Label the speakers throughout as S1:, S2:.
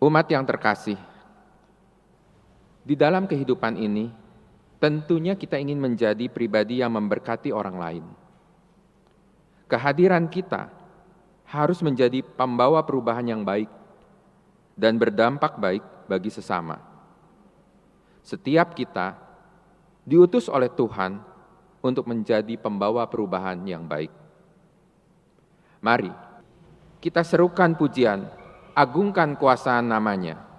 S1: Umat yang terkasih, di dalam kehidupan ini, tentunya kita ingin menjadi pribadi yang memberkati orang lain. Kehadiran kita harus menjadi pembawa perubahan yang baik dan berdampak baik bagi sesama. Setiap kita diutus oleh Tuhan untuk menjadi pembawa perubahan yang baik. Mari kita serukan pujian, agungkan kuasa namanya.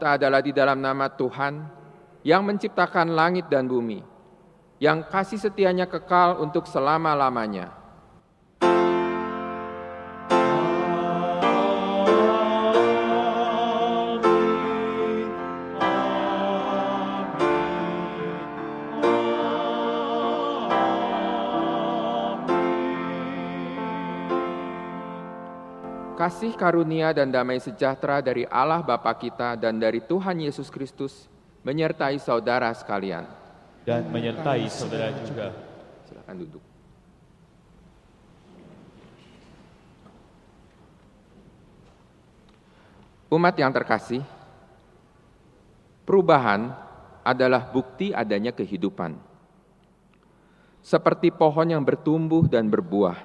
S1: Kita adalah di dalam nama Tuhan yang menciptakan langit dan bumi, yang kasih setianya kekal untuk selama-lamanya. Kasih karunia dan damai sejahtera dari Allah Bapa kita dan dari Tuhan Yesus Kristus menyertai saudara sekalian.
S2: Dan menyertai saudara juga.
S1: Silakan duduk. Umat yang terkasih, perubahan adalah bukti adanya kehidupan. Seperti pohon yang bertumbuh dan berbuah,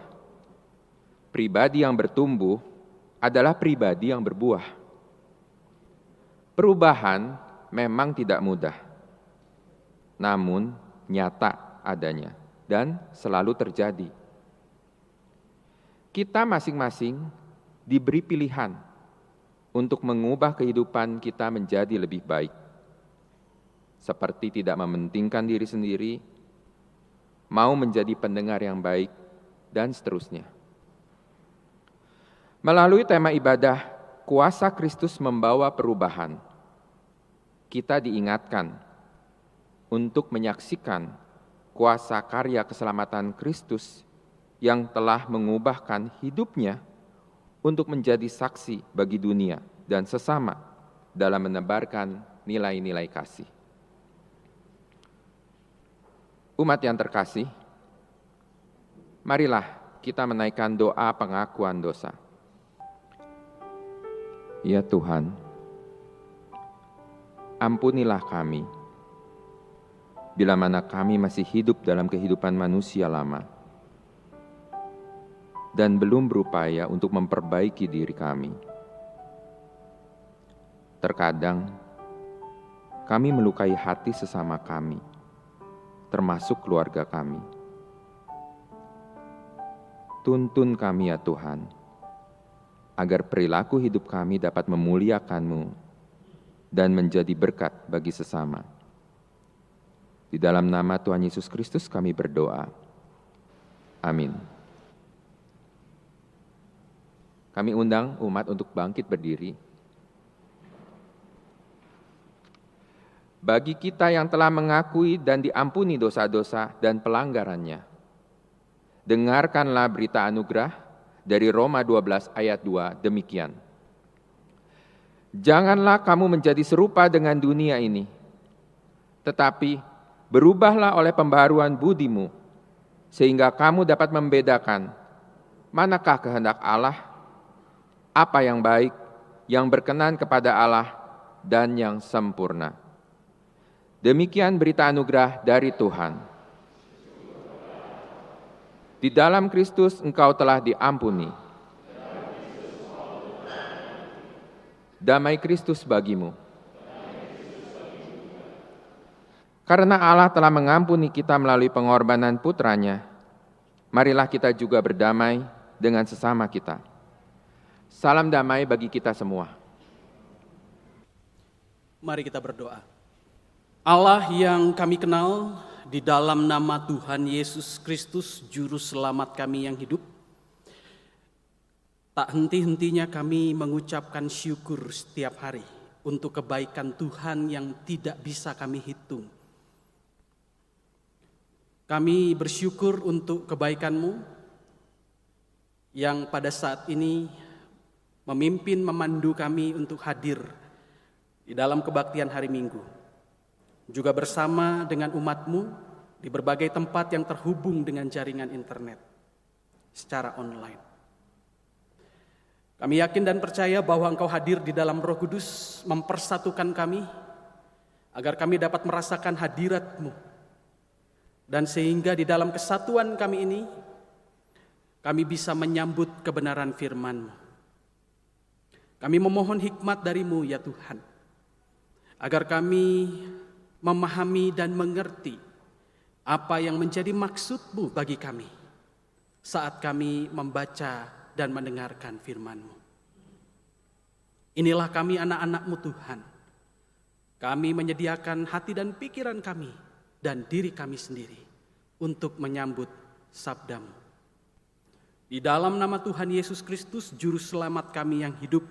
S1: pribadi yang bertumbuh adalah pribadi yang berbuah. Perubahan memang tidak mudah, namun nyata adanya dan selalu terjadi. Kita masing-masing diberi pilihan untuk mengubah kehidupan kita menjadi lebih baik, seperti tidak mementingkan diri sendiri, mau menjadi pendengar yang baik, dan seterusnya. Melalui tema ibadah, kuasa Kristus membawa perubahan. Kita diingatkan untuk menyaksikan kuasa karya keselamatan Kristus yang telah mengubahkan hidupnya untuk menjadi saksi bagi dunia dan sesama dalam menebarkan nilai-nilai kasih. Umat yang terkasih, marilah kita menaikkan doa pengakuan dosa. Ya Tuhan, ampunilah kami bila mana kami masih hidup dalam kehidupan manusia lama dan belum berupaya untuk memperbaiki diri kami. Terkadang kami melukai hati sesama kami, termasuk keluarga kami. Tuntun kami ya Tuhan agar perilaku hidup kami dapat memuliakan-Mu dan menjadi berkat bagi sesama. Di dalam nama Tuhan Yesus Kristus kami berdoa. Amin. Kami undang umat untuk bangkit berdiri. Bagi kita yang telah mengakui dan diampuni dosa-dosa dan pelanggarannya, dengarkanlah berita anugerah dari Roma 12 ayat 2 demikian. Janganlah kamu menjadi serupa dengan dunia ini, tetapi berubahlah oleh pembaharuan budimu, sehingga kamu dapat membedakan manakah kehendak Allah, apa yang baik, yang berkenan kepada Allah, dan yang sempurna. Demikian berita anugerah dari Tuhan. Di dalam Kristus engkau telah diampuni. Damai Kristus bagimu. Karena Allah telah mengampuni kita melalui pengorbanan putranya, marilah kita juga berdamai dengan sesama kita. Salam damai bagi kita semua.
S3: Mari kita berdoa. Allah yang kami kenal di dalam nama Tuhan Yesus Kristus, Juru Selamat kami yang hidup, tak henti-hentinya kami mengucapkan syukur setiap hari untuk kebaikan Tuhan yang tidak bisa kami hitung. Kami bersyukur untuk kebaikan-Mu yang pada saat ini memimpin memandu kami untuk hadir di dalam kebaktian hari Minggu. Juga bersama dengan umatmu di berbagai tempat yang terhubung dengan jaringan internet secara online. Kami yakin dan percaya bahwa Engkau hadir di dalam Roh Kudus mempersatukan kami agar kami dapat merasakan hadirat-Mu. Dan sehingga di dalam kesatuan kami ini kami bisa menyambut kebenaran firman-Mu. Kami memohon hikmat darimu ya Tuhan agar kami memahami dan mengerti apa yang menjadi maksudmu bagi kami saat kami membaca dan mendengarkan firman-Mu. Inilah kami anak-anak-Mu Tuhan. Kami menyediakan hati dan pikiran kami dan diri kami sendiri untuk menyambut sabdamu. Di dalam nama Tuhan Yesus Kristus, Juru Selamat kami yang hidup,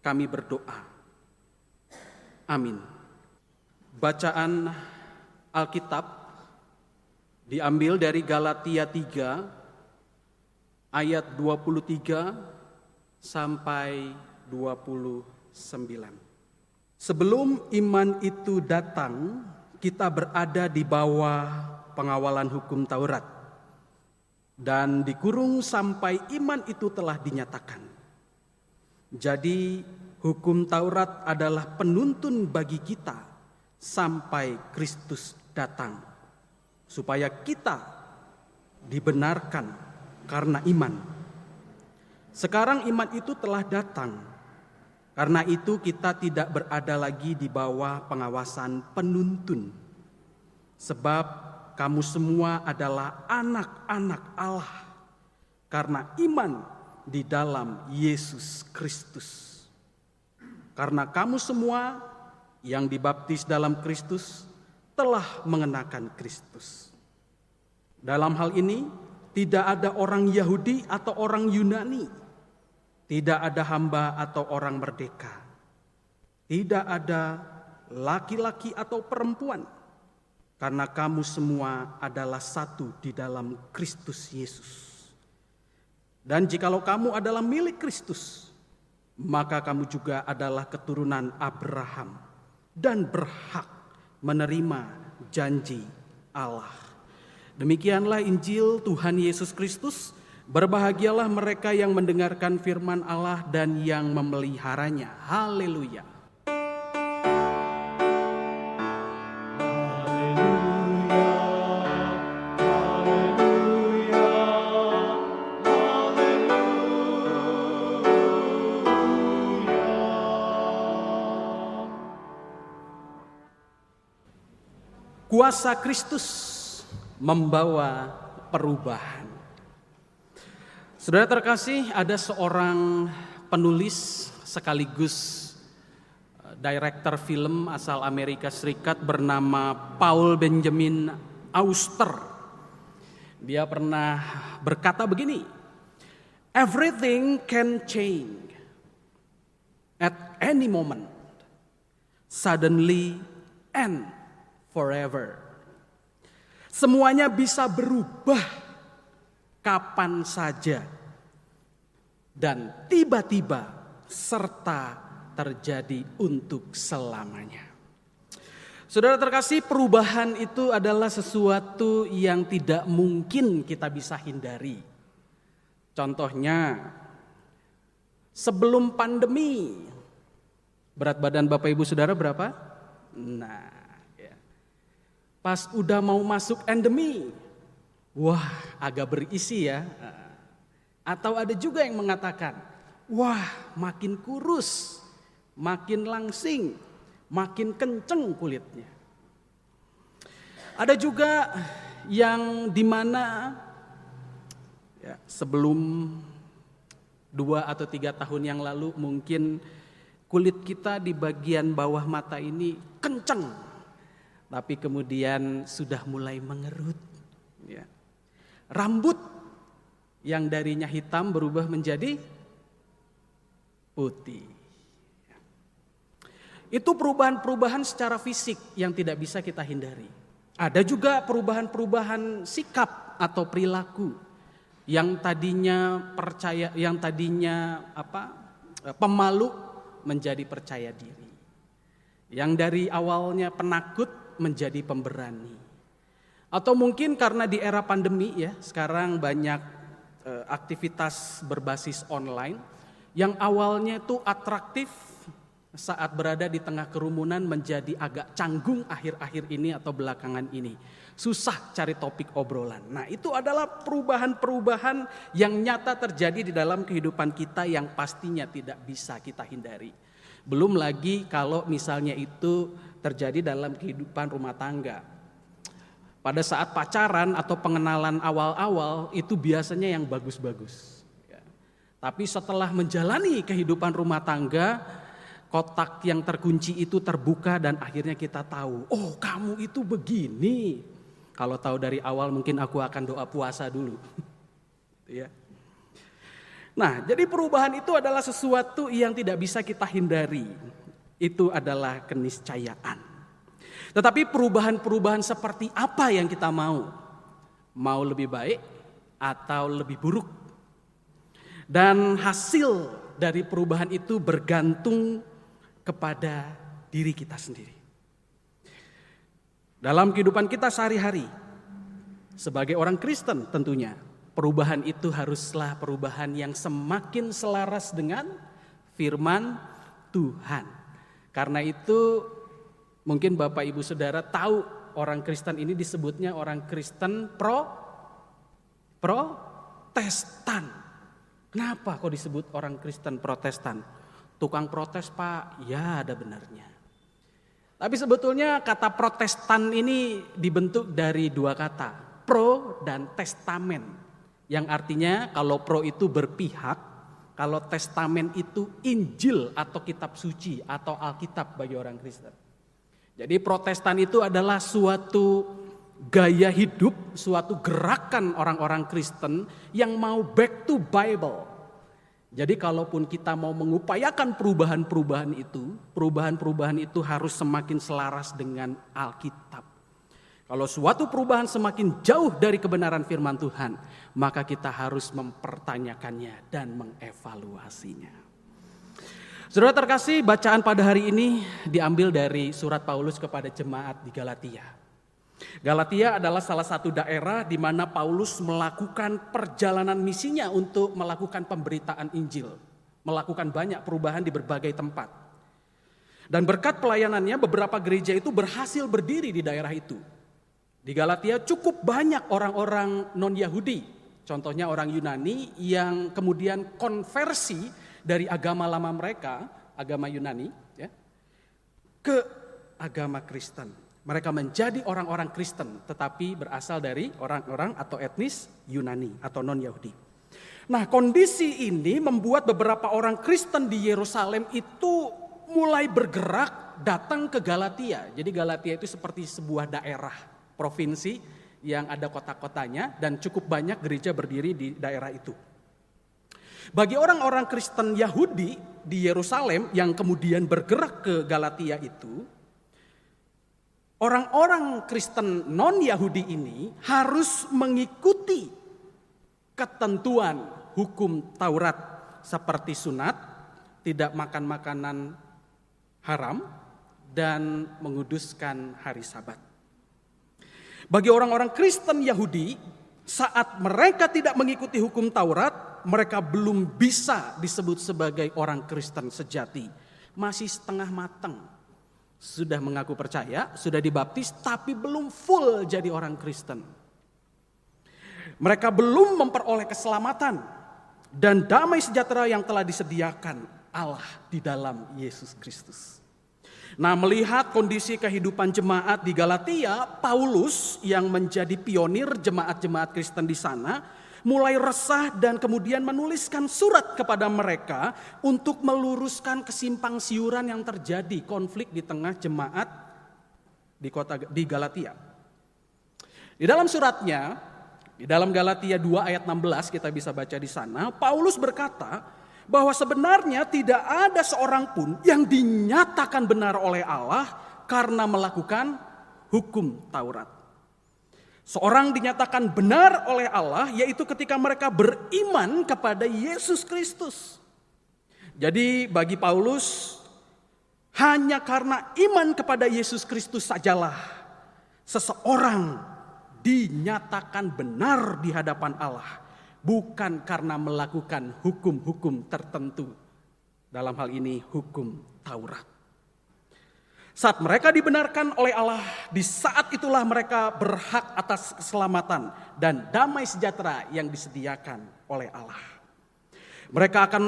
S3: kami berdoa. Amin. Bacaan Alkitab diambil dari Galatia 3 ayat 23 sampai 29. Sebelum iman itu datang, kita berada di bawah pengawalan hukum Taurat dan dikurung sampai iman itu telah dinyatakan. Jadi hukum Taurat adalah penuntun bagi kita sampai Kristus datang supaya kita dibenarkan karena iman. Sekarang iman itu telah datang. Karena itu kita tidak berada lagi di bawah pengawasan penuntun. Sebab kamu semua adalah anak-anak Allah karena iman di dalam Yesus Kristus. Karena kamu semua yang dibaptis dalam Kristus telah mengenakan Kristus. Dalam hal ini, tidak ada orang Yahudi atau orang Yunani, tidak ada hamba atau orang merdeka, tidak ada laki-laki atau perempuan, karena kamu semua adalah satu di dalam Kristus Yesus. Dan jikalau kamu adalah milik Kristus, maka kamu juga adalah keturunan Abraham dan berhak menerima janji Allah. Demikianlah Injil Tuhan Yesus Kristus. Berbahagialah mereka yang mendengarkan firman Allah dan yang memeliharanya. Haleluya. Kuasa Kristus membawa perubahan. Saudara terkasih, ada seorang penulis sekaligus eh, director film asal Amerika Serikat bernama Paul Benjamin Auster. Dia pernah berkata begini, Everything can change at any moment, suddenly and forever. Semuanya bisa berubah kapan saja dan tiba-tiba serta terjadi untuk selamanya. Saudara terkasih, perubahan itu adalah sesuatu yang tidak mungkin kita bisa hindari. Contohnya, sebelum pandemi, berat badan Bapak Ibu Saudara berapa? Nah, Pas udah mau masuk endemi, wah agak berisi ya. Atau ada juga yang mengatakan, wah makin kurus, makin langsing, makin kenceng kulitnya. Ada juga yang di mana Ya, sebelum dua atau tiga tahun yang lalu mungkin kulit kita di bagian bawah mata ini kenceng, tapi kemudian sudah mulai mengerut. Ya. Rambut yang darinya hitam berubah menjadi putih. Itu perubahan-perubahan secara fisik yang tidak bisa kita hindari. Ada juga perubahan-perubahan sikap atau perilaku yang tadinya percaya yang tadinya apa? pemalu menjadi percaya diri. Yang dari awalnya penakut menjadi pemberani. Atau mungkin karena di era pandemi ya, sekarang banyak eh, aktivitas berbasis online yang awalnya itu atraktif saat berada di tengah kerumunan menjadi agak canggung akhir-akhir ini atau belakangan ini. Susah cari topik obrolan. Nah itu adalah perubahan-perubahan yang nyata terjadi di dalam kehidupan kita yang pastinya tidak bisa kita hindari. Belum lagi kalau misalnya itu terjadi dalam kehidupan rumah tangga. Pada saat pacaran atau pengenalan awal-awal itu biasanya yang bagus-bagus. Ya. Tapi setelah menjalani kehidupan rumah tangga, kotak yang terkunci itu terbuka dan akhirnya kita tahu, oh kamu itu begini. Kalau tahu dari awal mungkin aku akan doa puasa dulu. ya. Nah, jadi perubahan itu adalah sesuatu yang tidak bisa kita hindari. Itu adalah keniscayaan. Tetapi perubahan-perubahan seperti apa yang kita mau? Mau lebih baik atau lebih buruk? Dan hasil dari perubahan itu bergantung kepada diri kita sendiri. Dalam kehidupan kita sehari-hari, sebagai orang Kristen tentunya, perubahan itu haruslah perubahan yang semakin selaras dengan firman Tuhan. Karena itu mungkin Bapak Ibu Saudara tahu orang Kristen ini disebutnya orang Kristen pro protestan. Kenapa kok disebut orang Kristen protestan? Tukang protes pak, ya ada benarnya. Tapi sebetulnya kata protestan ini dibentuk dari dua kata. Pro dan testamen. Yang artinya kalau pro itu berpihak, kalau testamen itu Injil atau kitab suci atau Alkitab bagi orang Kristen. Jadi protestan itu adalah suatu gaya hidup, suatu gerakan orang-orang Kristen yang mau back to Bible. Jadi kalaupun kita mau mengupayakan perubahan-perubahan itu, perubahan-perubahan itu harus semakin selaras dengan Alkitab. Kalau suatu perubahan semakin jauh dari kebenaran firman Tuhan, maka kita harus mempertanyakannya dan mengevaluasinya. Saudara terkasih, bacaan pada hari ini diambil dari surat Paulus kepada jemaat di Galatia. Galatia adalah salah satu daerah di mana Paulus melakukan perjalanan misinya untuk melakukan pemberitaan Injil, melakukan banyak perubahan di berbagai tempat. Dan berkat pelayanannya beberapa gereja itu berhasil berdiri di daerah itu. Di Galatia cukup banyak orang-orang non-Yahudi, contohnya orang Yunani yang kemudian konversi dari agama lama mereka, agama Yunani, ya, ke agama Kristen. Mereka menjadi orang-orang Kristen tetapi berasal dari orang-orang atau etnis Yunani atau non-Yahudi. Nah kondisi ini membuat beberapa orang Kristen di Yerusalem itu mulai bergerak datang ke Galatia. Jadi Galatia itu seperti sebuah daerah provinsi yang ada kota-kotanya dan cukup banyak gereja berdiri di daerah itu. Bagi orang-orang Kristen Yahudi di Yerusalem yang kemudian bergerak ke Galatia itu, Orang-orang Kristen non-Yahudi ini harus mengikuti ketentuan hukum Taurat seperti sunat, tidak makan makanan haram, dan menguduskan hari Sabat. Bagi orang-orang Kristen Yahudi, saat mereka tidak mengikuti hukum Taurat, mereka belum bisa disebut sebagai orang Kristen sejati, masih setengah matang sudah mengaku percaya, sudah dibaptis, tapi belum full jadi orang Kristen. Mereka belum memperoleh keselamatan dan damai sejahtera yang telah disediakan Allah di dalam Yesus Kristus. Nah, melihat kondisi kehidupan jemaat di Galatia, Paulus yang menjadi pionir jemaat-jemaat Kristen di sana mulai resah dan kemudian menuliskan surat kepada mereka untuk meluruskan kesimpang siuran yang terjadi konflik di tengah jemaat di kota di Galatia. Di dalam suratnya, di dalam Galatia 2 ayat 16 kita bisa baca di sana, Paulus berkata bahwa sebenarnya tidak ada seorang pun yang dinyatakan benar oleh Allah karena melakukan hukum Taurat. Seorang dinyatakan benar oleh Allah yaitu ketika mereka beriman kepada Yesus Kristus. Jadi bagi Paulus hanya karena iman kepada Yesus Kristus sajalah seseorang dinyatakan benar di hadapan Allah, bukan karena melakukan hukum-hukum tertentu. Dalam hal ini hukum Taurat. Saat mereka dibenarkan oleh Allah, di saat itulah mereka berhak atas keselamatan dan damai sejahtera yang disediakan oleh Allah. Mereka akan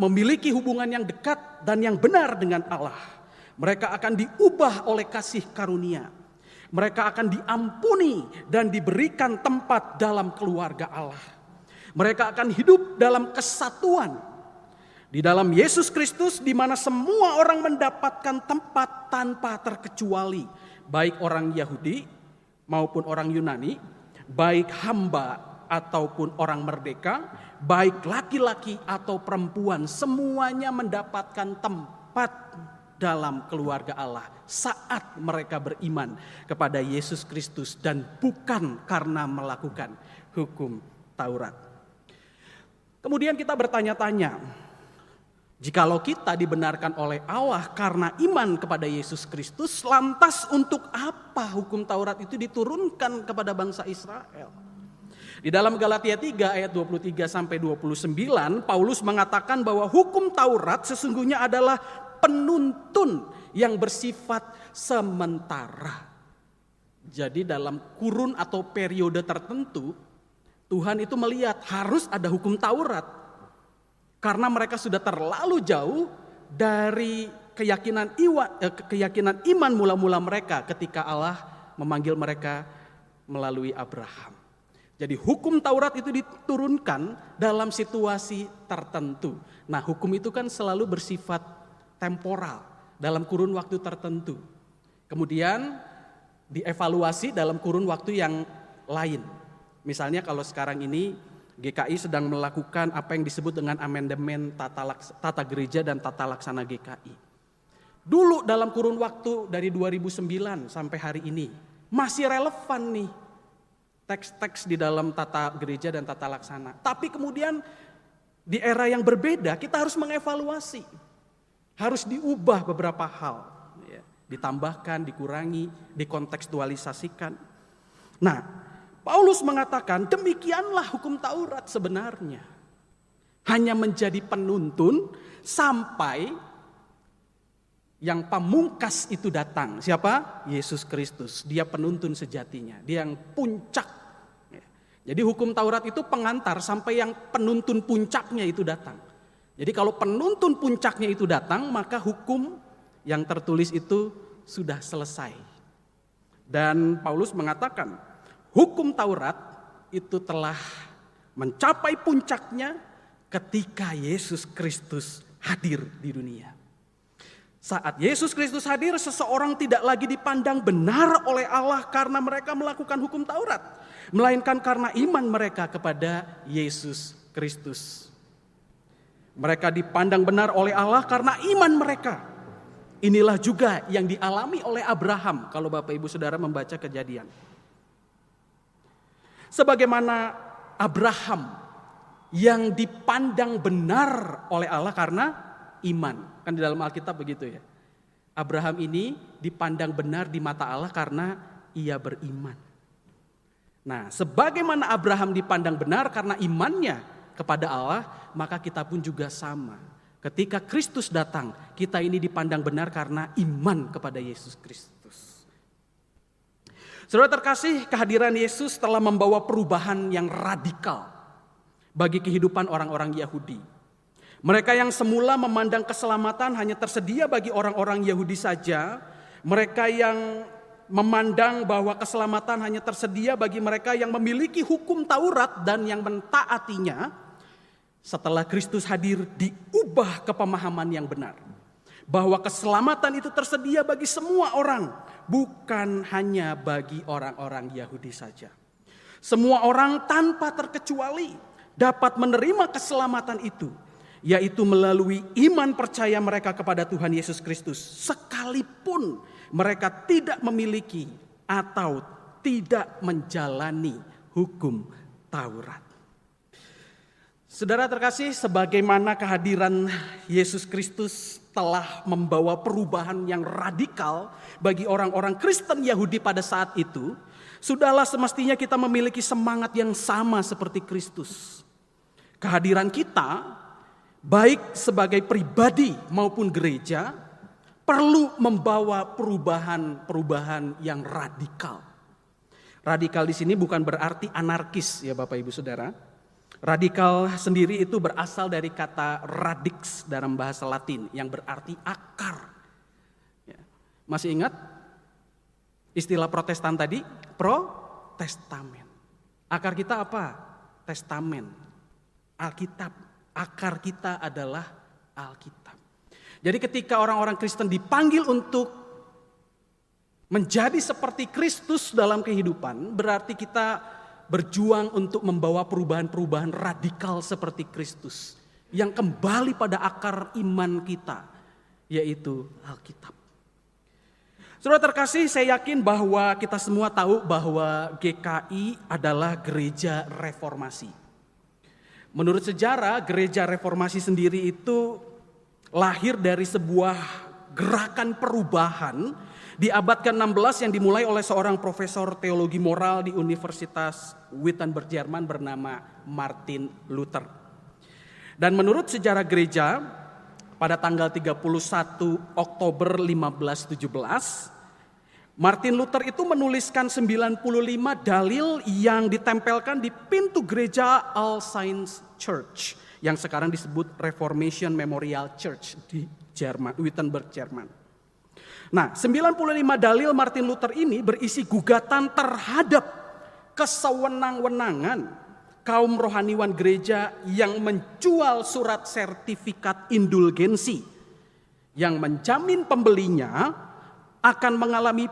S3: memiliki hubungan yang dekat dan yang benar dengan Allah. Mereka akan diubah oleh kasih karunia. Mereka akan diampuni dan diberikan tempat dalam keluarga Allah. Mereka akan hidup dalam kesatuan di dalam Yesus Kristus di mana semua orang mendapatkan tempat tanpa terkecuali. Baik orang Yahudi maupun orang Yunani, baik hamba ataupun orang merdeka, baik laki-laki atau perempuan, semuanya mendapatkan tempat dalam keluarga Allah saat mereka beriman kepada Yesus Kristus dan bukan karena melakukan hukum Taurat. Kemudian kita bertanya-tanya, Jikalau kita dibenarkan oleh Allah karena iman kepada Yesus Kristus, lantas untuk apa hukum Taurat itu diturunkan kepada bangsa Israel? Di dalam Galatia 3 ayat 23 sampai 29, Paulus mengatakan bahwa hukum Taurat sesungguhnya adalah penuntun yang bersifat sementara. Jadi dalam kurun atau periode tertentu, Tuhan itu melihat harus ada hukum Taurat karena mereka sudah terlalu jauh dari keyakinan iwa, eh, keyakinan iman mula-mula mereka ketika Allah memanggil mereka melalui Abraham. Jadi hukum Taurat itu diturunkan dalam situasi tertentu. Nah, hukum itu kan selalu bersifat temporal dalam kurun waktu tertentu. Kemudian dievaluasi dalam kurun waktu yang lain. Misalnya kalau sekarang ini GKI sedang melakukan apa yang disebut dengan amandemen tata, laks, tata gereja dan tata laksana GKI. Dulu dalam kurun waktu dari 2009 sampai hari ini masih relevan nih teks-teks di dalam tata gereja dan tata laksana. Tapi kemudian di era yang berbeda kita harus mengevaluasi. Harus diubah beberapa hal. Ditambahkan, dikurangi, dikontekstualisasikan. Nah Paulus mengatakan demikianlah hukum Taurat sebenarnya. Hanya menjadi penuntun sampai yang pamungkas itu datang. Siapa? Yesus Kristus. Dia penuntun sejatinya. Dia yang puncak. Jadi hukum Taurat itu pengantar sampai yang penuntun puncaknya itu datang. Jadi kalau penuntun puncaknya itu datang, maka hukum yang tertulis itu sudah selesai. Dan Paulus mengatakan, hukum Taurat itu telah mencapai puncaknya ketika Yesus Kristus hadir di dunia. Saat Yesus Kristus hadir, seseorang tidak lagi dipandang benar oleh Allah karena mereka melakukan hukum Taurat, melainkan karena iman mereka kepada Yesus Kristus. Mereka dipandang benar oleh Allah karena iman mereka. Inilah juga yang dialami oleh Abraham, kalau Bapak Ibu Saudara membaca kejadian. Sebagaimana Abraham yang dipandang benar oleh Allah karena iman. Kan di dalam Alkitab begitu ya. Abraham ini dipandang benar di mata Allah karena ia beriman. Nah, sebagaimana Abraham dipandang benar karena imannya kepada Allah, maka kita pun juga sama. Ketika Kristus datang, kita ini dipandang benar karena iman kepada Yesus Kristus. Saudara terkasih, kehadiran Yesus telah membawa perubahan yang radikal bagi kehidupan orang-orang Yahudi. Mereka yang semula memandang keselamatan hanya tersedia bagi orang-orang Yahudi saja, mereka yang memandang bahwa keselamatan hanya tersedia bagi mereka yang memiliki hukum Taurat dan yang mentaatinya, setelah Kristus hadir diubah ke pemahaman yang benar. Bahwa keselamatan itu tersedia bagi semua orang, bukan hanya bagi orang-orang Yahudi saja. Semua orang tanpa terkecuali dapat menerima keselamatan itu, yaitu melalui iman percaya mereka kepada Tuhan Yesus Kristus, sekalipun mereka tidak memiliki atau tidak menjalani hukum Taurat. Saudara terkasih, sebagaimana kehadiran Yesus Kristus telah membawa perubahan yang radikal bagi orang-orang Kristen Yahudi pada saat itu, sudahlah semestinya kita memiliki semangat yang sama seperti Kristus. Kehadiran kita, baik sebagai pribadi maupun gereja, perlu membawa perubahan-perubahan yang radikal. Radikal di sini bukan berarti anarkis ya Bapak Ibu Saudara. Radikal sendiri itu berasal dari kata radix dalam bahasa Latin yang berarti akar. Ya. Masih ingat istilah protestan tadi? Pro-testamen. Akar kita apa? Testamen. Alkitab. Akar kita adalah Alkitab. Jadi ketika orang-orang Kristen dipanggil untuk menjadi seperti Kristus dalam kehidupan, berarti kita berjuang untuk membawa perubahan-perubahan radikal seperti Kristus yang kembali pada akar iman kita, yaitu Alkitab. Saudara terkasih, saya yakin bahwa kita semua tahu bahwa GKI adalah gereja reformasi. Menurut sejarah, gereja reformasi sendiri itu lahir dari sebuah gerakan perubahan di abad ke-16 yang dimulai oleh seorang profesor teologi moral di Universitas Wittenberg Jerman bernama Martin Luther. Dan menurut sejarah gereja pada tanggal 31 Oktober 1517 Martin Luther itu menuliskan 95 dalil yang ditempelkan di pintu gereja All Saints Church yang sekarang disebut Reformation Memorial Church di Jerman, Wittenberg, Jerman. Nah, 95 dalil Martin Luther ini berisi gugatan terhadap kesewenang-wenangan kaum rohaniwan gereja yang menjual surat sertifikat indulgensi yang menjamin pembelinya akan mengalami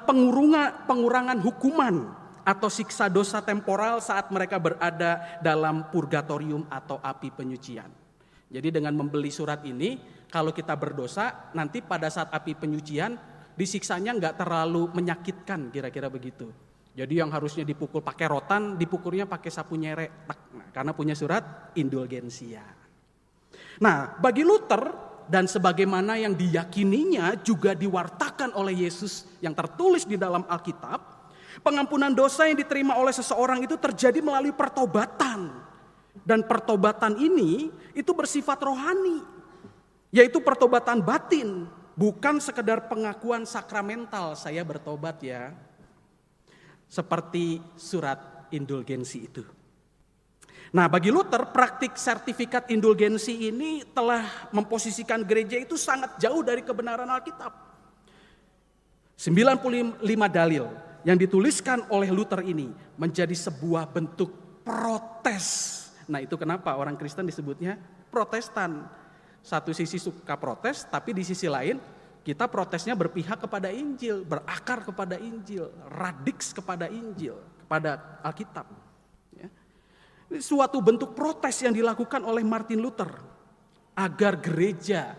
S3: pengurangan hukuman atau siksa dosa temporal saat mereka berada dalam purgatorium atau api penyucian. Jadi dengan membeli surat ini, kalau kita berdosa, nanti pada saat api penyucian, disiksanya nggak terlalu menyakitkan, kira-kira begitu. Jadi yang harusnya dipukul pakai rotan, dipukulnya pakai sapu nyerek, nah, karena punya surat indulgensia. Nah, bagi Luther dan sebagaimana yang diyakininya juga diwartakan oleh Yesus yang tertulis di dalam Alkitab, Pengampunan dosa yang diterima oleh seseorang itu terjadi melalui pertobatan. Dan pertobatan ini itu bersifat rohani. Yaitu pertobatan batin. Bukan sekedar pengakuan sakramental saya bertobat ya. Seperti surat indulgensi itu. Nah bagi Luther praktik sertifikat indulgensi ini telah memposisikan gereja itu sangat jauh dari kebenaran Alkitab. 95 dalil yang dituliskan oleh Luther ini menjadi sebuah bentuk protes. Nah itu kenapa orang Kristen disebutnya protestan. Satu sisi suka protes, tapi di sisi lain kita protesnya berpihak kepada Injil, berakar kepada Injil, radiks kepada Injil, kepada Alkitab. Ya. Ini suatu bentuk protes yang dilakukan oleh Martin Luther agar gereja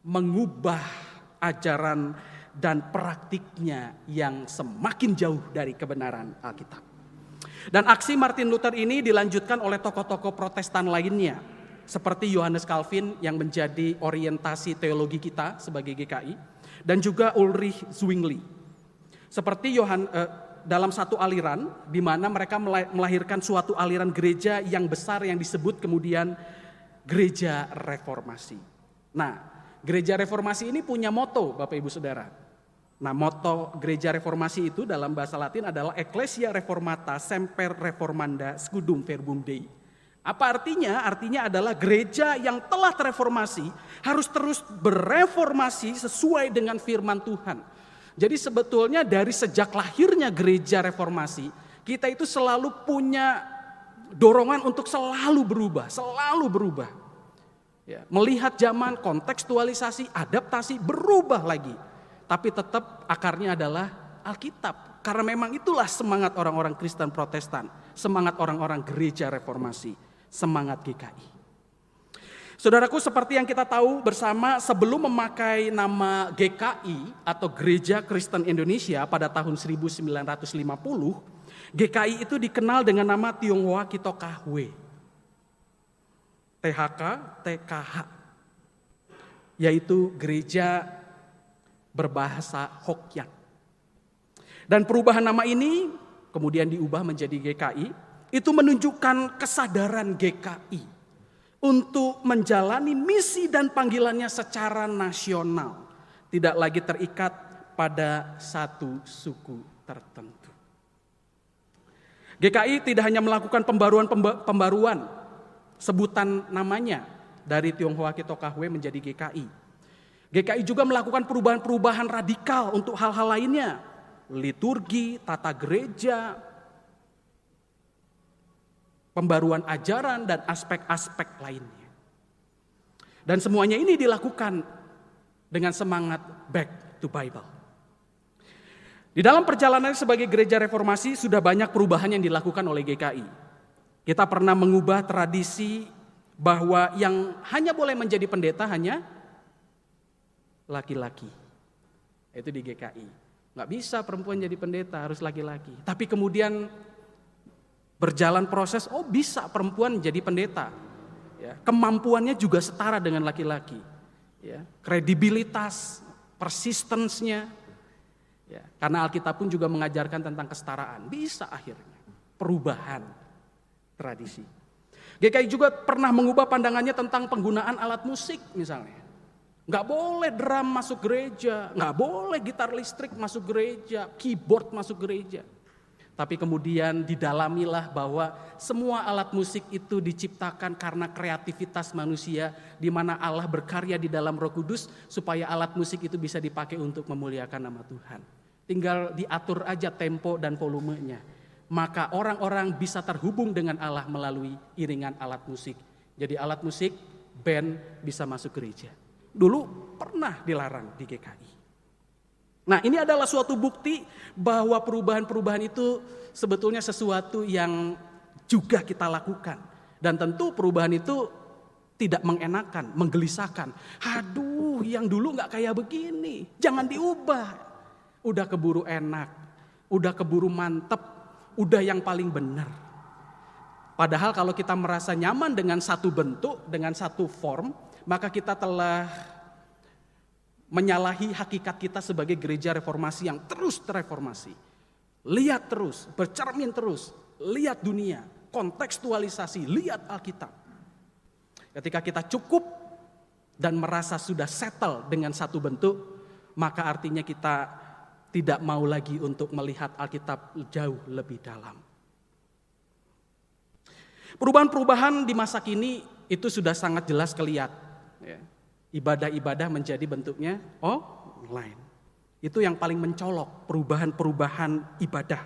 S3: mengubah ajaran dan praktiknya yang semakin jauh dari kebenaran Alkitab. Dan aksi Martin Luther ini dilanjutkan oleh tokoh-tokoh protestan lainnya. Seperti Johannes Calvin yang menjadi orientasi teologi kita sebagai GKI. Dan juga Ulrich Zwingli. Seperti Johan, eh, dalam satu aliran di mana mereka melahirkan suatu aliran gereja yang besar yang disebut kemudian gereja reformasi. Nah, gereja reformasi ini punya moto Bapak Ibu Saudara. Nah, moto gereja reformasi itu dalam bahasa Latin adalah Ecclesia Reformata Semper Reformanda Scudum Verbum Dei. Apa artinya? Artinya adalah gereja yang telah terreformasi harus terus bereformasi sesuai dengan firman Tuhan. Jadi sebetulnya dari sejak lahirnya gereja reformasi, kita itu selalu punya dorongan untuk selalu berubah, selalu berubah. Ya, melihat zaman, kontekstualisasi, adaptasi, berubah lagi. Tapi tetap akarnya adalah Alkitab. Karena memang itulah semangat orang-orang Kristen Protestan, semangat orang-orang gereja reformasi, semangat GKI. Saudaraku seperti yang kita tahu bersama sebelum memakai nama GKI atau Gereja Kristen Indonesia pada tahun 1950, GKI itu dikenal dengan nama Tionghoa Kito Kahwe. THK, TKH. Yaitu gereja berbahasa Hokkien. Dan perubahan nama ini kemudian diubah menjadi GKI, itu menunjukkan kesadaran GKI untuk menjalani misi dan panggilannya secara nasional, tidak lagi terikat pada satu suku tertentu. GKI tidak hanya melakukan pembaruan-pembaruan sebutan namanya dari Tionghoa Kitokahwe menjadi GKI. GKI juga melakukan perubahan-perubahan radikal untuk hal-hal lainnya, liturgi, tata gereja, pembaruan ajaran dan aspek-aspek lainnya. Dan semuanya ini dilakukan dengan semangat back to Bible. Di dalam perjalanan sebagai gereja reformasi sudah banyak perubahan yang dilakukan oleh GKI. Kita pernah mengubah tradisi bahwa yang hanya boleh menjadi pendeta hanya laki-laki. Itu di GKI. Nggak bisa perempuan jadi pendeta, harus laki-laki. Tapi kemudian berjalan proses, oh bisa perempuan jadi pendeta. Ya, kemampuannya juga setara dengan laki-laki. Ya, kredibilitas, persistensnya. Ya, karena Alkitab pun juga mengajarkan tentang kesetaraan. Bisa akhirnya perubahan tradisi. GKI juga pernah mengubah pandangannya tentang penggunaan alat musik misalnya. Nggak boleh drum masuk gereja, nggak boleh gitar listrik masuk gereja, keyboard masuk gereja. Tapi kemudian didalamilah bahwa semua alat musik itu diciptakan karena kreativitas manusia di mana Allah berkarya di dalam Roh Kudus supaya alat musik itu bisa dipakai untuk memuliakan nama Tuhan. Tinggal diatur aja tempo dan volumenya. Maka orang-orang bisa terhubung dengan Allah melalui iringan alat musik. Jadi alat musik, band bisa masuk gereja dulu pernah dilarang di GKI. Nah ini adalah suatu bukti bahwa perubahan-perubahan itu sebetulnya sesuatu yang juga kita lakukan. Dan tentu perubahan itu tidak mengenakan, menggelisahkan. Aduh yang dulu gak kayak begini, jangan diubah. Udah keburu enak, udah keburu mantep, udah yang paling benar. Padahal kalau kita merasa nyaman dengan satu bentuk, dengan satu form, maka kita telah menyalahi hakikat kita sebagai gereja reformasi yang terus terreformasi. Lihat terus, bercermin terus, lihat dunia, kontekstualisasi, lihat Alkitab. Ketika kita cukup dan merasa sudah settle dengan satu bentuk, maka artinya kita tidak mau lagi untuk melihat Alkitab jauh lebih dalam. Perubahan-perubahan di masa kini itu sudah sangat jelas kelihatan Ya. Ibadah-ibadah menjadi bentuknya oh online. Itu yang paling mencolok perubahan-perubahan ibadah.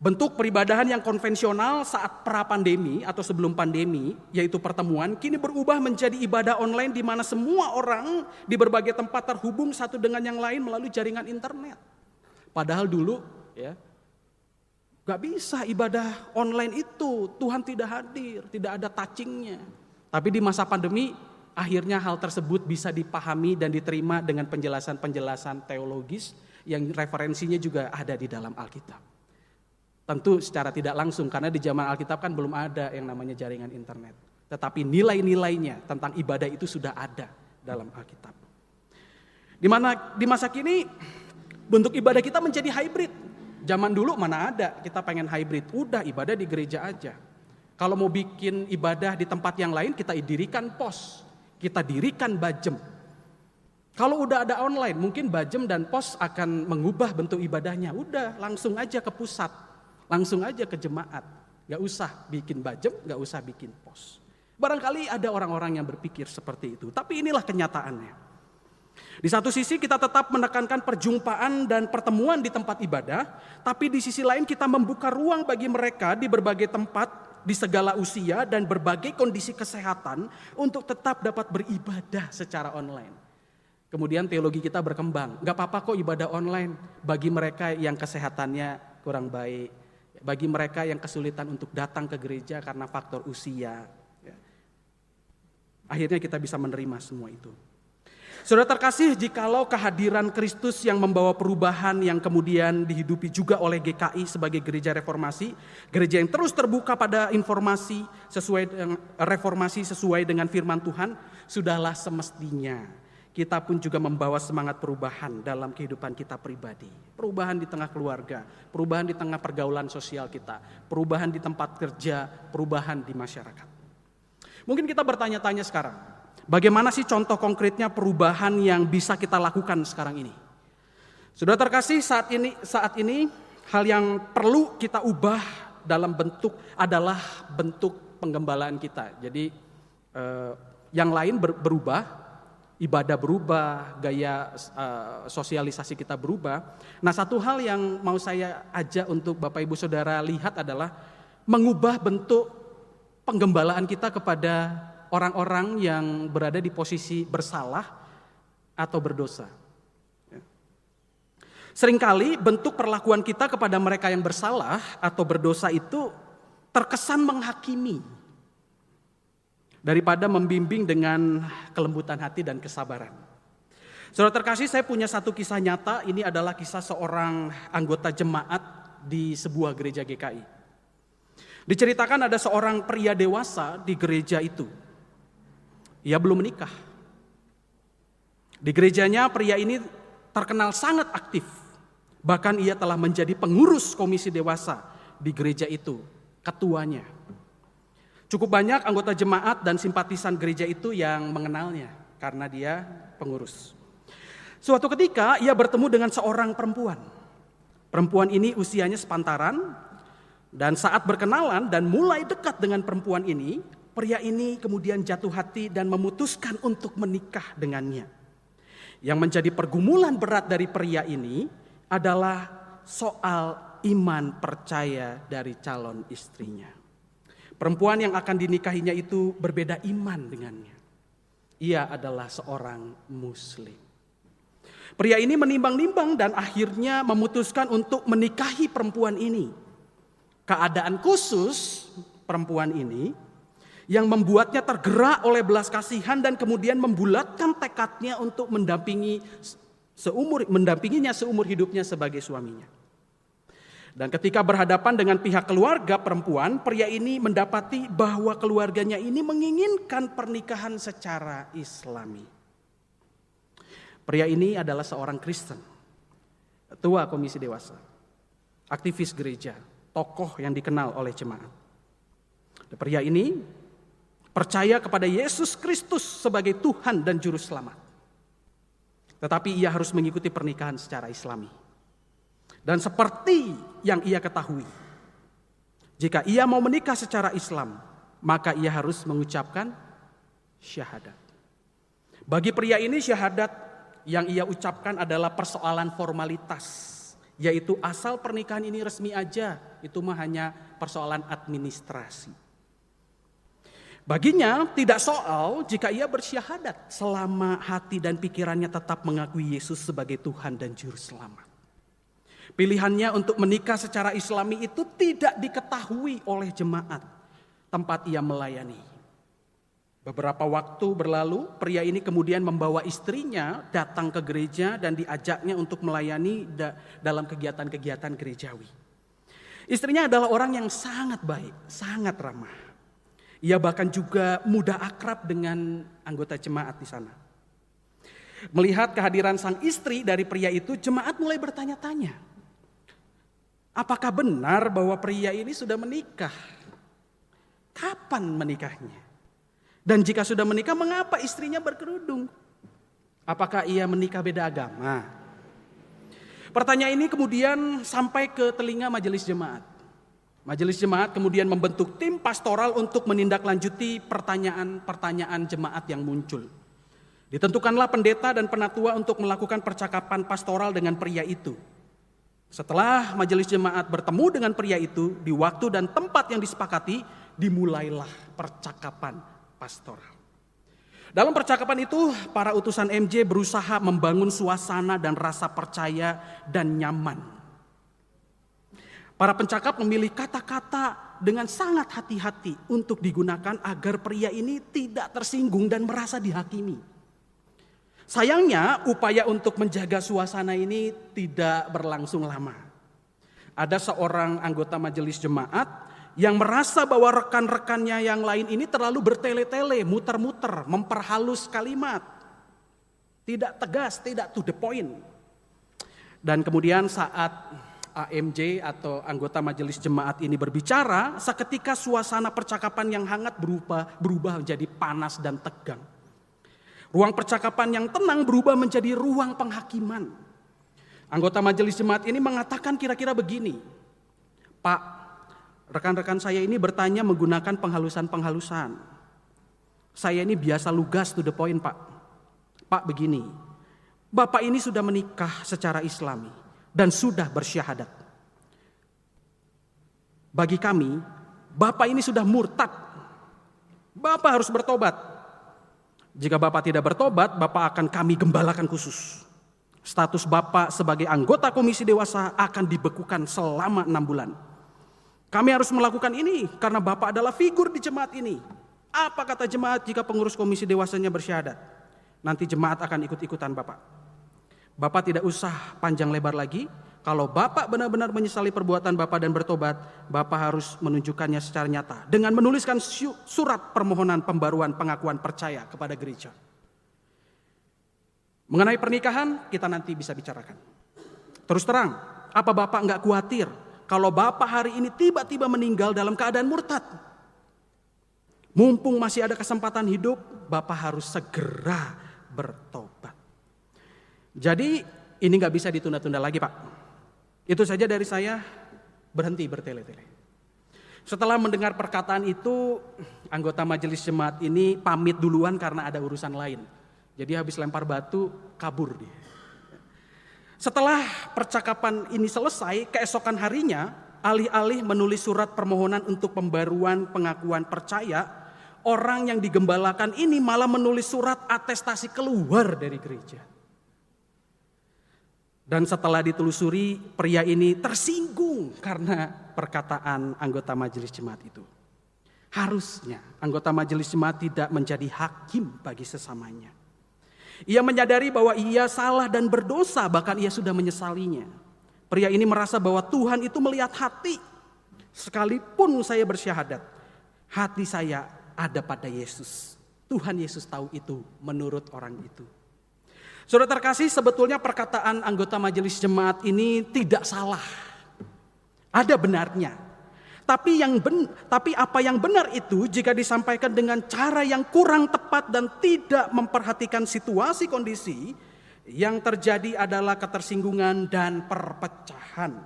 S3: Bentuk peribadahan yang konvensional saat pra-pandemi atau sebelum pandemi, yaitu pertemuan, kini berubah menjadi ibadah online di mana semua orang di berbagai tempat terhubung satu dengan yang lain melalui jaringan internet. Padahal dulu ya Gak bisa ibadah online itu, Tuhan tidak hadir, tidak ada touchingnya. Tapi di masa pandemi akhirnya hal tersebut bisa dipahami dan diterima dengan penjelasan-penjelasan teologis yang referensinya juga ada di dalam Alkitab. Tentu secara tidak langsung karena di zaman Alkitab kan belum ada yang namanya jaringan internet. Tetapi nilai-nilainya tentang ibadah itu sudah ada dalam Alkitab. Di mana di masa kini bentuk ibadah kita menjadi hybrid. Zaman dulu mana ada kita pengen hybrid, udah ibadah di gereja aja. Kalau mau bikin ibadah di tempat yang lain kita dirikan pos kita dirikan bajem. Kalau udah ada online, mungkin bajem dan pos akan mengubah bentuk ibadahnya. Udah, langsung aja ke pusat, langsung aja ke jemaat. Gak usah bikin bajem, gak usah bikin pos. Barangkali ada orang-orang yang berpikir seperti itu, tapi inilah kenyataannya. Di satu sisi kita tetap menekankan perjumpaan dan pertemuan di tempat ibadah, tapi di sisi lain kita membuka ruang bagi mereka di berbagai tempat, di segala usia dan berbagai kondisi kesehatan untuk tetap dapat beribadah secara online. Kemudian teologi kita berkembang. Gak apa-apa kok ibadah online bagi mereka yang kesehatannya kurang baik. Bagi mereka yang kesulitan untuk datang ke gereja karena faktor usia. Ya. Akhirnya kita bisa menerima semua itu. Saudara terkasih, jikalau kehadiran Kristus yang membawa perubahan yang kemudian dihidupi juga oleh GKI sebagai gereja reformasi, gereja yang terus terbuka pada informasi sesuai dengan reformasi sesuai dengan firman Tuhan, sudahlah semestinya kita pun juga membawa semangat perubahan dalam kehidupan kita pribadi. Perubahan di tengah keluarga, perubahan di tengah pergaulan sosial kita, perubahan di tempat kerja, perubahan di masyarakat. Mungkin kita bertanya-tanya sekarang, bagaimana sih contoh konkretnya perubahan yang bisa kita lakukan sekarang ini? Sudah terkasih saat ini saat ini hal yang perlu kita ubah dalam bentuk adalah bentuk penggembalaan kita. Jadi eh, yang lain berubah, ibadah berubah, gaya uh, sosialisasi kita berubah. Nah, satu hal yang mau saya ajak untuk Bapak Ibu Saudara lihat adalah mengubah bentuk penggembalaan kita kepada orang-orang yang berada di posisi bersalah atau berdosa. Ya. Seringkali bentuk perlakuan kita kepada mereka yang bersalah atau berdosa itu terkesan menghakimi daripada membimbing dengan kelembutan hati dan kesabaran. Saudara terkasih, saya punya satu kisah nyata. Ini adalah kisah seorang anggota jemaat di sebuah gereja GKI. Diceritakan ada seorang pria dewasa di gereja itu. Ia belum menikah. Di gerejanya pria ini terkenal sangat aktif. Bahkan ia telah menjadi pengurus komisi dewasa di gereja itu, ketuanya. Cukup banyak anggota jemaat dan simpatisan gereja itu yang mengenalnya karena dia pengurus. Suatu ketika ia bertemu dengan seorang perempuan. Perempuan ini usianya sepantaran dan saat berkenalan dan mulai dekat dengan perempuan ini, pria ini kemudian jatuh hati dan memutuskan untuk menikah dengannya. Yang menjadi pergumulan berat dari pria ini adalah soal iman percaya dari calon istrinya. Perempuan yang akan dinikahinya itu berbeda iman dengannya. Ia adalah seorang muslim. Pria ini menimbang-nimbang dan akhirnya memutuskan untuk menikahi perempuan ini. Keadaan khusus perempuan ini yang membuatnya tergerak oleh belas kasihan dan kemudian membulatkan tekadnya untuk mendampingi seumur mendampinginya seumur hidupnya sebagai suaminya. Dan ketika berhadapan dengan pihak keluarga perempuan, pria ini mendapati bahwa keluarganya ini menginginkan pernikahan secara islami. Pria ini adalah seorang Kristen, tua komisi dewasa, aktivis gereja, tokoh yang dikenal oleh jemaat. Pria ini percaya kepada Yesus Kristus sebagai Tuhan dan Juru Selamat. Tetapi ia harus mengikuti pernikahan secara islami. Dan seperti yang ia ketahui, jika ia mau menikah secara Islam, maka ia harus mengucapkan syahadat. Bagi pria ini syahadat yang ia ucapkan adalah persoalan formalitas, yaitu asal pernikahan ini resmi aja, itu mah hanya persoalan administrasi. Baginya tidak soal jika ia bersyahadat selama hati dan pikirannya tetap mengakui Yesus sebagai Tuhan dan Juru Selamat. Pilihannya untuk menikah secara islami itu tidak diketahui oleh jemaat tempat ia melayani. Beberapa waktu berlalu, pria ini kemudian membawa istrinya datang ke gereja dan diajaknya untuk melayani dalam kegiatan-kegiatan gerejawi. Istrinya adalah orang yang sangat baik, sangat ramah. Ia bahkan juga mudah akrab dengan anggota jemaat di sana. Melihat kehadiran sang istri dari pria itu, jemaat mulai bertanya-tanya, Apakah benar bahwa pria ini sudah menikah? Kapan menikahnya? Dan jika sudah menikah, mengapa istrinya berkerudung? Apakah ia menikah beda agama? Pertanyaan ini kemudian sampai ke telinga majelis jemaat. Majelis jemaat kemudian membentuk tim pastoral untuk menindaklanjuti pertanyaan-pertanyaan jemaat yang muncul. Ditentukanlah pendeta dan penatua untuk melakukan percakapan pastoral dengan pria itu. Setelah majelis jemaat bertemu dengan pria itu di waktu dan tempat yang disepakati, dimulailah percakapan pastoral. Dalam percakapan itu, para utusan MJ berusaha membangun suasana dan rasa percaya dan nyaman. Para pencakap memilih kata-kata dengan sangat hati-hati untuk digunakan agar pria ini tidak tersinggung dan merasa dihakimi. Sayangnya upaya untuk menjaga suasana ini tidak berlangsung lama. Ada seorang anggota majelis jemaat yang merasa bahwa rekan-rekannya yang lain ini terlalu bertele-tele, muter-muter, memperhalus kalimat. Tidak tegas, tidak to the point. Dan kemudian saat AMJ atau anggota majelis jemaat ini berbicara, seketika suasana percakapan yang hangat berubah berubah menjadi panas dan tegang. Ruang percakapan yang tenang berubah menjadi ruang penghakiman. Anggota majelis jemaat ini mengatakan kira-kira begini. Pak, rekan-rekan saya ini bertanya menggunakan penghalusan-penghalusan. Saya ini biasa lugas to the point, Pak. Pak begini, Bapak ini sudah menikah secara islami dan sudah bersyahadat. Bagi kami, Bapak ini sudah murtad. Bapak harus bertobat. Jika Bapak tidak bertobat, Bapak akan kami gembalakan khusus. Status Bapak sebagai anggota komisi dewasa akan dibekukan selama enam bulan. Kami harus melakukan ini karena Bapak adalah figur di jemaat ini. Apa kata jemaat jika pengurus komisi dewasanya bersyahadat? Nanti jemaat akan ikut-ikutan Bapak. Bapak tidak usah panjang lebar lagi, kalau Bapak benar-benar menyesali perbuatan Bapak dan bertobat, Bapak harus menunjukkannya secara nyata dengan menuliskan surat permohonan pembaruan pengakuan percaya kepada gereja. Mengenai pernikahan, kita nanti bisa bicarakan. Terus terang, apa Bapak nggak khawatir kalau Bapak hari ini tiba-tiba meninggal dalam keadaan murtad? Mumpung masih ada kesempatan hidup, Bapak harus segera bertobat. Jadi ini nggak bisa ditunda-tunda lagi Pak. Itu saja dari saya berhenti bertele-tele. Setelah mendengar perkataan itu, anggota majelis jemaat ini pamit duluan karena ada urusan lain. Jadi habis lempar batu, kabur dia. Setelah percakapan ini selesai, keesokan harinya, alih-alih menulis surat permohonan untuk pembaruan pengakuan percaya, orang yang digembalakan ini malah menulis surat atestasi keluar dari gereja. Dan setelah ditelusuri, pria ini tersinggung karena perkataan anggota majelis jemaat itu. Harusnya anggota majelis jemaat tidak menjadi hakim bagi sesamanya. Ia menyadari bahwa ia salah dan berdosa, bahkan ia sudah menyesalinya. Pria ini merasa bahwa Tuhan itu melihat hati. Sekalipun saya bersyahadat, hati saya ada pada Yesus. Tuhan Yesus tahu itu menurut orang itu. Sudah terkasih sebetulnya perkataan anggota majelis jemaat ini tidak salah. Ada benarnya. Tapi yang ben, tapi apa yang benar itu jika disampaikan dengan cara yang kurang tepat dan tidak memperhatikan situasi kondisi yang terjadi adalah ketersinggungan dan perpecahan.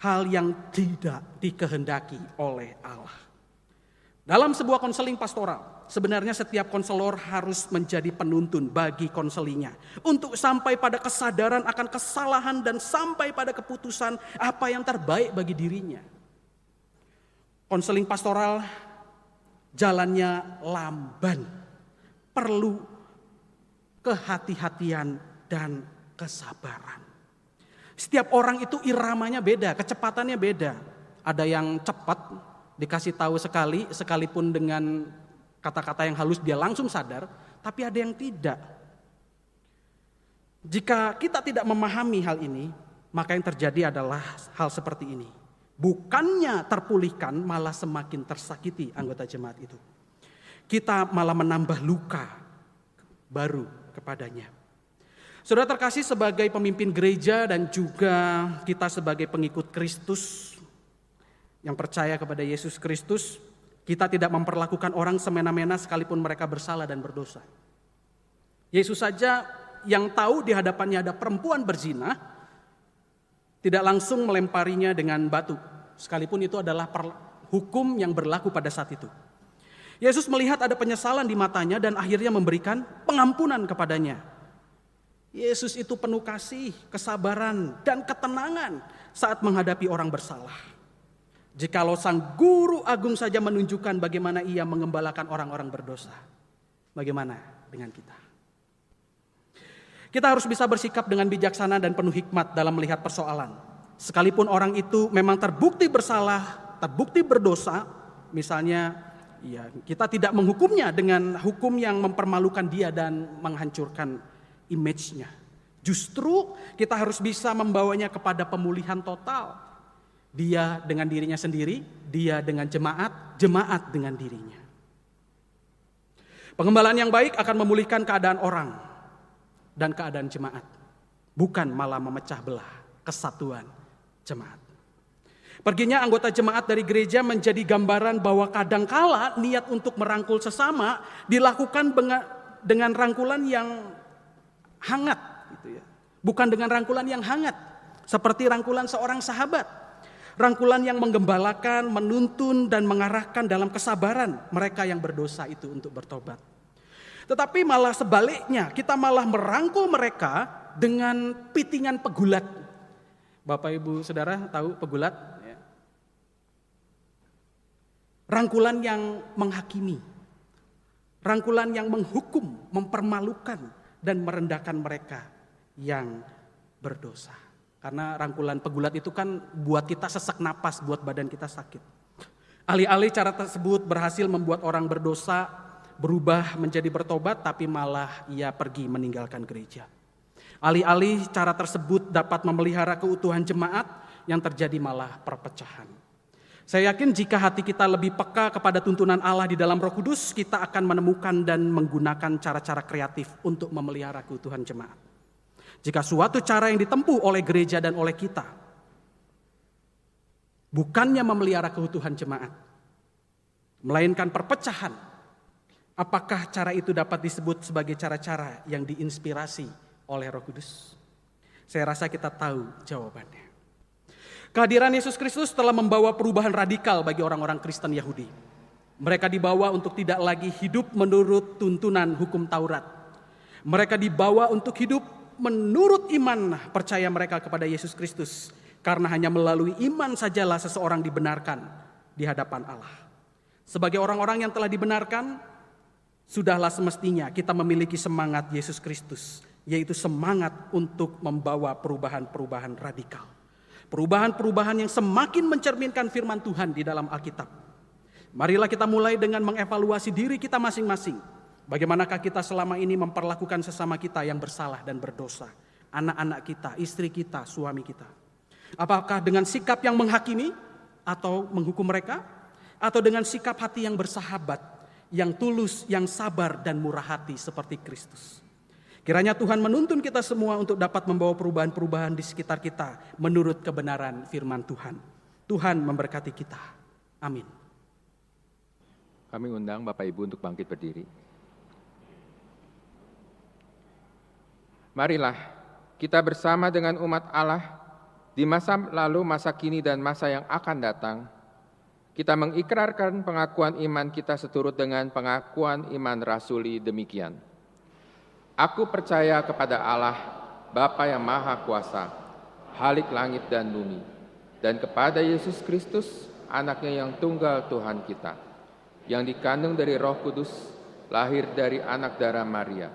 S3: Hal yang tidak dikehendaki oleh Allah. Dalam sebuah konseling pastoral, Sebenarnya setiap konselor harus menjadi penuntun bagi konselinya. Untuk sampai pada kesadaran akan kesalahan dan sampai pada keputusan apa yang terbaik bagi dirinya. Konseling pastoral jalannya lamban. Perlu kehati-hatian dan kesabaran. Setiap orang itu iramanya beda, kecepatannya beda. Ada yang cepat, dikasih tahu sekali, sekalipun dengan kata-kata yang halus dia langsung sadar, tapi ada yang tidak. Jika kita tidak memahami hal ini, maka yang terjadi adalah hal seperti ini. Bukannya terpulihkan, malah semakin tersakiti anggota jemaat itu. Kita malah menambah luka baru kepadanya. Saudara terkasih sebagai pemimpin gereja dan juga kita sebagai pengikut Kristus yang percaya kepada Yesus Kristus, kita tidak memperlakukan orang semena-mena sekalipun mereka bersalah dan berdosa. Yesus saja yang tahu di hadapannya ada perempuan berzina, tidak langsung melemparinya dengan batu. Sekalipun itu adalah hukum yang berlaku pada saat itu. Yesus melihat ada penyesalan di matanya dan akhirnya memberikan pengampunan kepadanya. Yesus itu penuh kasih, kesabaran, dan ketenangan saat menghadapi orang bersalah. Jikalau sang guru agung saja menunjukkan bagaimana ia mengembalakan orang-orang berdosa, bagaimana dengan kita? Kita harus bisa bersikap dengan bijaksana dan penuh hikmat dalam melihat persoalan. Sekalipun orang itu memang terbukti bersalah, terbukti berdosa, misalnya ya kita tidak menghukumnya dengan hukum yang mempermalukan dia dan menghancurkan image-nya. Justru kita harus bisa membawanya kepada pemulihan total. Dia dengan dirinya sendiri, dia dengan jemaat, jemaat dengan dirinya. Pengembalaan yang baik akan memulihkan keadaan orang dan keadaan jemaat, bukan malah memecah belah kesatuan jemaat. Perginya anggota jemaat dari gereja menjadi gambaran bahwa kadangkala niat untuk merangkul sesama dilakukan dengan rangkulan yang hangat gitu ya. Bukan dengan rangkulan yang hangat seperti rangkulan seorang sahabat. Rangkulan yang menggembalakan, menuntun dan mengarahkan dalam kesabaran mereka yang berdosa itu untuk bertobat. Tetapi malah sebaliknya, kita malah merangkul mereka dengan pitingan pegulat. Bapak Ibu Saudara tahu pegulat? Ya. Rangkulan yang menghakimi. Rangkulan yang menghukum, mempermalukan, dan merendahkan mereka yang berdosa. Karena rangkulan pegulat itu kan buat kita sesak napas, buat badan kita sakit. Alih-alih cara tersebut berhasil membuat orang berdosa berubah menjadi bertobat, tapi malah ia pergi meninggalkan gereja. Alih-alih cara tersebut dapat memelihara keutuhan jemaat, yang terjadi malah perpecahan. Saya yakin jika hati kita lebih peka kepada tuntunan Allah di dalam Roh Kudus, kita akan menemukan dan menggunakan cara-cara kreatif untuk memelihara keutuhan jemaat. Jika suatu cara yang ditempuh oleh gereja dan oleh kita bukannya memelihara keutuhan jemaat, melainkan perpecahan, apakah cara itu dapat disebut sebagai cara-cara yang diinspirasi oleh Roh Kudus? Saya rasa kita tahu jawabannya. Kehadiran Yesus Kristus telah membawa perubahan radikal bagi orang-orang Kristen Yahudi. Mereka dibawa untuk tidak lagi hidup menurut tuntunan hukum Taurat. Mereka dibawa untuk hidup menurut iman percaya mereka kepada Yesus Kristus. Karena hanya melalui iman sajalah seseorang dibenarkan di hadapan Allah. Sebagai orang-orang yang telah dibenarkan, sudahlah semestinya kita memiliki semangat Yesus Kristus, yaitu semangat untuk membawa perubahan-perubahan radikal. Perubahan-perubahan yang semakin mencerminkan firman Tuhan di dalam Alkitab. Marilah kita mulai dengan mengevaluasi diri kita masing-masing. Bagaimanakah kita selama ini memperlakukan sesama kita yang bersalah dan berdosa? Anak-anak kita, istri kita, suami kita. Apakah dengan sikap yang menghakimi atau menghukum mereka? Atau dengan sikap hati yang bersahabat, yang tulus, yang sabar dan murah hati seperti Kristus? Kiranya Tuhan menuntun kita semua untuk dapat membawa perubahan-perubahan di sekitar kita menurut kebenaran firman Tuhan. Tuhan memberkati kita. Amin.
S1: Kami undang Bapak Ibu untuk bangkit berdiri. Marilah kita bersama dengan umat Allah di masa lalu, masa kini, dan masa yang akan datang. Kita mengikrarkan pengakuan iman kita seturut dengan pengakuan iman rasuli demikian. Aku percaya kepada Allah, Bapa yang Maha Kuasa, Halik langit dan bumi, dan kepada Yesus Kristus, anaknya yang tunggal Tuhan kita, yang dikandung dari roh kudus, lahir dari anak darah Maria,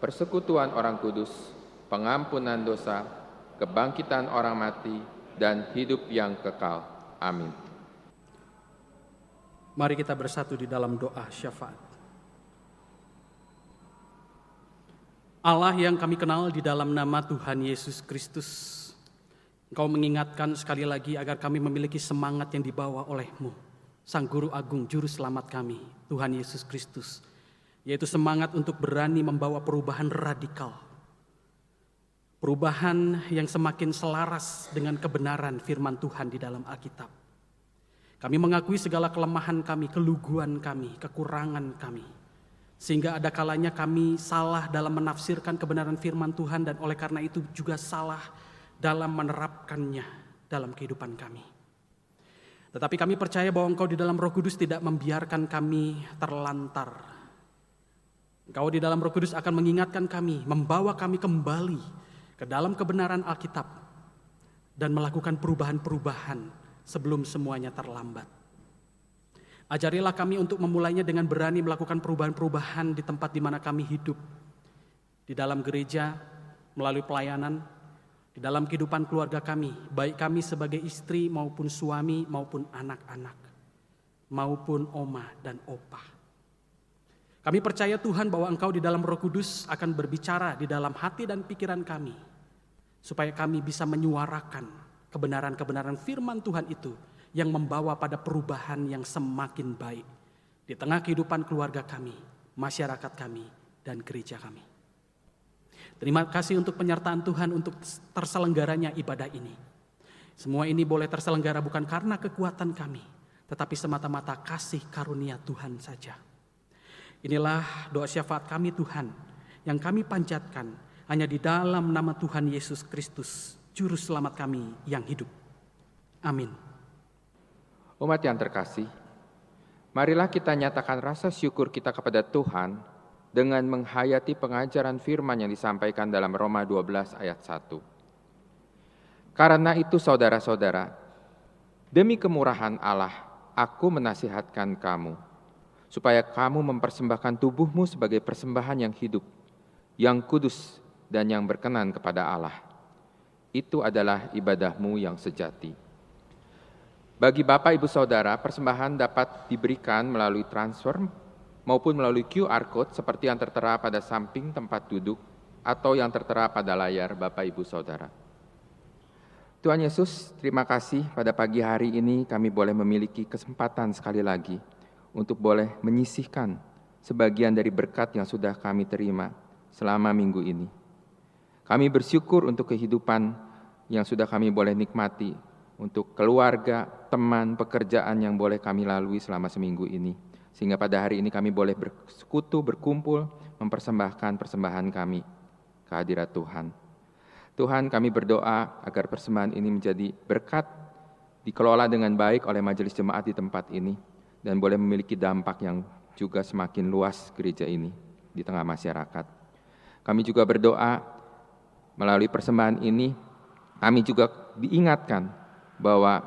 S1: persekutuan orang kudus, pengampunan dosa, kebangkitan orang mati, dan hidup yang kekal. Amin.
S3: Mari kita bersatu di dalam doa syafaat. Allah yang kami kenal di dalam nama Tuhan Yesus Kristus. Engkau mengingatkan sekali lagi agar kami memiliki semangat yang dibawa olehmu. Sang Guru Agung Juru Selamat kami, Tuhan Yesus Kristus. Yaitu semangat untuk berani membawa perubahan radikal. Perubahan yang semakin selaras dengan kebenaran firman Tuhan di dalam Alkitab. Kami mengakui segala kelemahan kami, keluguan kami, kekurangan kami. Sehingga ada kalanya kami salah dalam menafsirkan kebenaran firman Tuhan dan oleh karena itu juga salah dalam menerapkannya dalam kehidupan kami. Tetapi kami percaya bahwa Engkau di dalam Roh Kudus tidak membiarkan kami terlantar. Engkau di dalam Roh Kudus akan mengingatkan kami, membawa kami kembali ke dalam kebenaran Alkitab dan melakukan perubahan-perubahan sebelum semuanya terlambat. Ajarilah kami untuk memulainya dengan berani melakukan perubahan-perubahan di tempat di mana kami hidup. Di dalam gereja, melalui pelayanan, di dalam kehidupan keluarga kami, baik kami sebagai istri maupun suami maupun anak-anak, maupun oma dan opa. Kami percaya Tuhan bahwa Engkau di dalam Roh Kudus akan berbicara di dalam hati dan pikiran kami, supaya kami bisa menyuarakan kebenaran-kebenaran firman Tuhan itu yang membawa pada perubahan yang semakin baik di tengah kehidupan keluarga kami, masyarakat kami, dan gereja kami. Terima kasih untuk penyertaan Tuhan untuk terselenggaranya ibadah ini. Semua ini boleh terselenggara bukan karena kekuatan kami, tetapi semata-mata kasih karunia Tuhan saja. Inilah doa syafaat kami Tuhan yang kami panjatkan hanya di dalam nama Tuhan Yesus Kristus, Juru Selamat kami yang hidup. Amin.
S1: Umat yang terkasih, marilah kita nyatakan rasa syukur kita kepada Tuhan dengan menghayati pengajaran firman yang disampaikan dalam Roma 12 ayat 1. Karena itu saudara-saudara, demi kemurahan Allah, aku menasihatkan kamu, supaya kamu mempersembahkan tubuhmu sebagai persembahan yang hidup, yang kudus, dan yang berkenan kepada Allah. Itu adalah ibadahmu yang sejati. Bagi Bapak Ibu Saudara, persembahan dapat diberikan melalui transfer maupun melalui QR Code seperti yang tertera pada samping tempat duduk atau yang tertera pada layar Bapak Ibu Saudara. Tuhan Yesus, terima kasih pada pagi hari ini kami boleh memiliki kesempatan sekali lagi untuk boleh menyisihkan sebagian dari berkat yang sudah kami terima selama minggu ini. Kami bersyukur untuk kehidupan yang sudah kami boleh nikmati untuk keluarga, teman, pekerjaan yang boleh kami lalui selama seminggu ini. Sehingga pada hari ini kami boleh bersekutu, berkumpul, mempersembahkan persembahan kami kehadirat Tuhan. Tuhan kami berdoa agar persembahan ini menjadi berkat, dikelola dengan baik oleh majelis jemaat di tempat ini, dan boleh memiliki dampak yang juga semakin luas gereja ini di tengah masyarakat. Kami juga berdoa melalui persembahan ini, kami juga diingatkan bahwa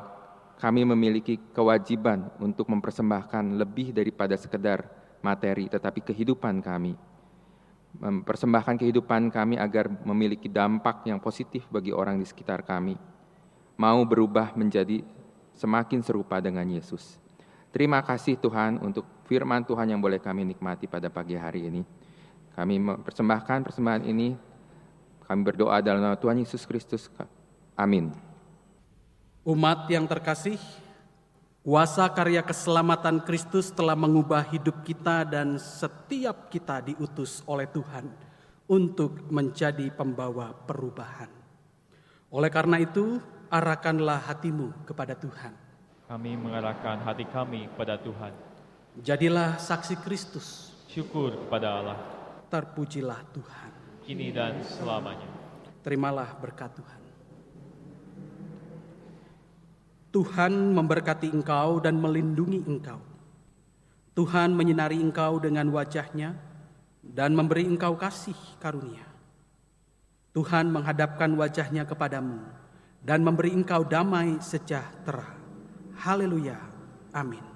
S1: kami memiliki kewajiban untuk mempersembahkan lebih daripada sekedar materi, tetapi kehidupan kami. Mempersembahkan kehidupan kami agar memiliki dampak yang positif bagi orang di sekitar kami. Mau berubah menjadi semakin serupa dengan Yesus. Terima kasih Tuhan untuk firman Tuhan yang boleh kami nikmati pada pagi hari ini. Kami mempersembahkan persembahan ini. Kami berdoa dalam nama Tuhan Yesus Kristus. Amin.
S3: Umat yang terkasih, kuasa karya keselamatan Kristus telah mengubah hidup kita dan setiap kita diutus oleh Tuhan untuk menjadi pembawa perubahan. Oleh karena itu, arahkanlah hatimu kepada Tuhan.
S2: Kami mengarahkan hati kami kepada Tuhan.
S3: Jadilah saksi Kristus.
S2: Syukur kepada Allah.
S3: Terpujilah Tuhan.
S2: Kini dan selamanya.
S3: Terimalah berkat Tuhan. Tuhan memberkati engkau dan melindungi engkau. Tuhan menyinari engkau dengan wajahnya dan memberi engkau kasih karunia. Tuhan menghadapkan wajahnya kepadamu dan memberi engkau damai sejahtera. Haleluya. Amin.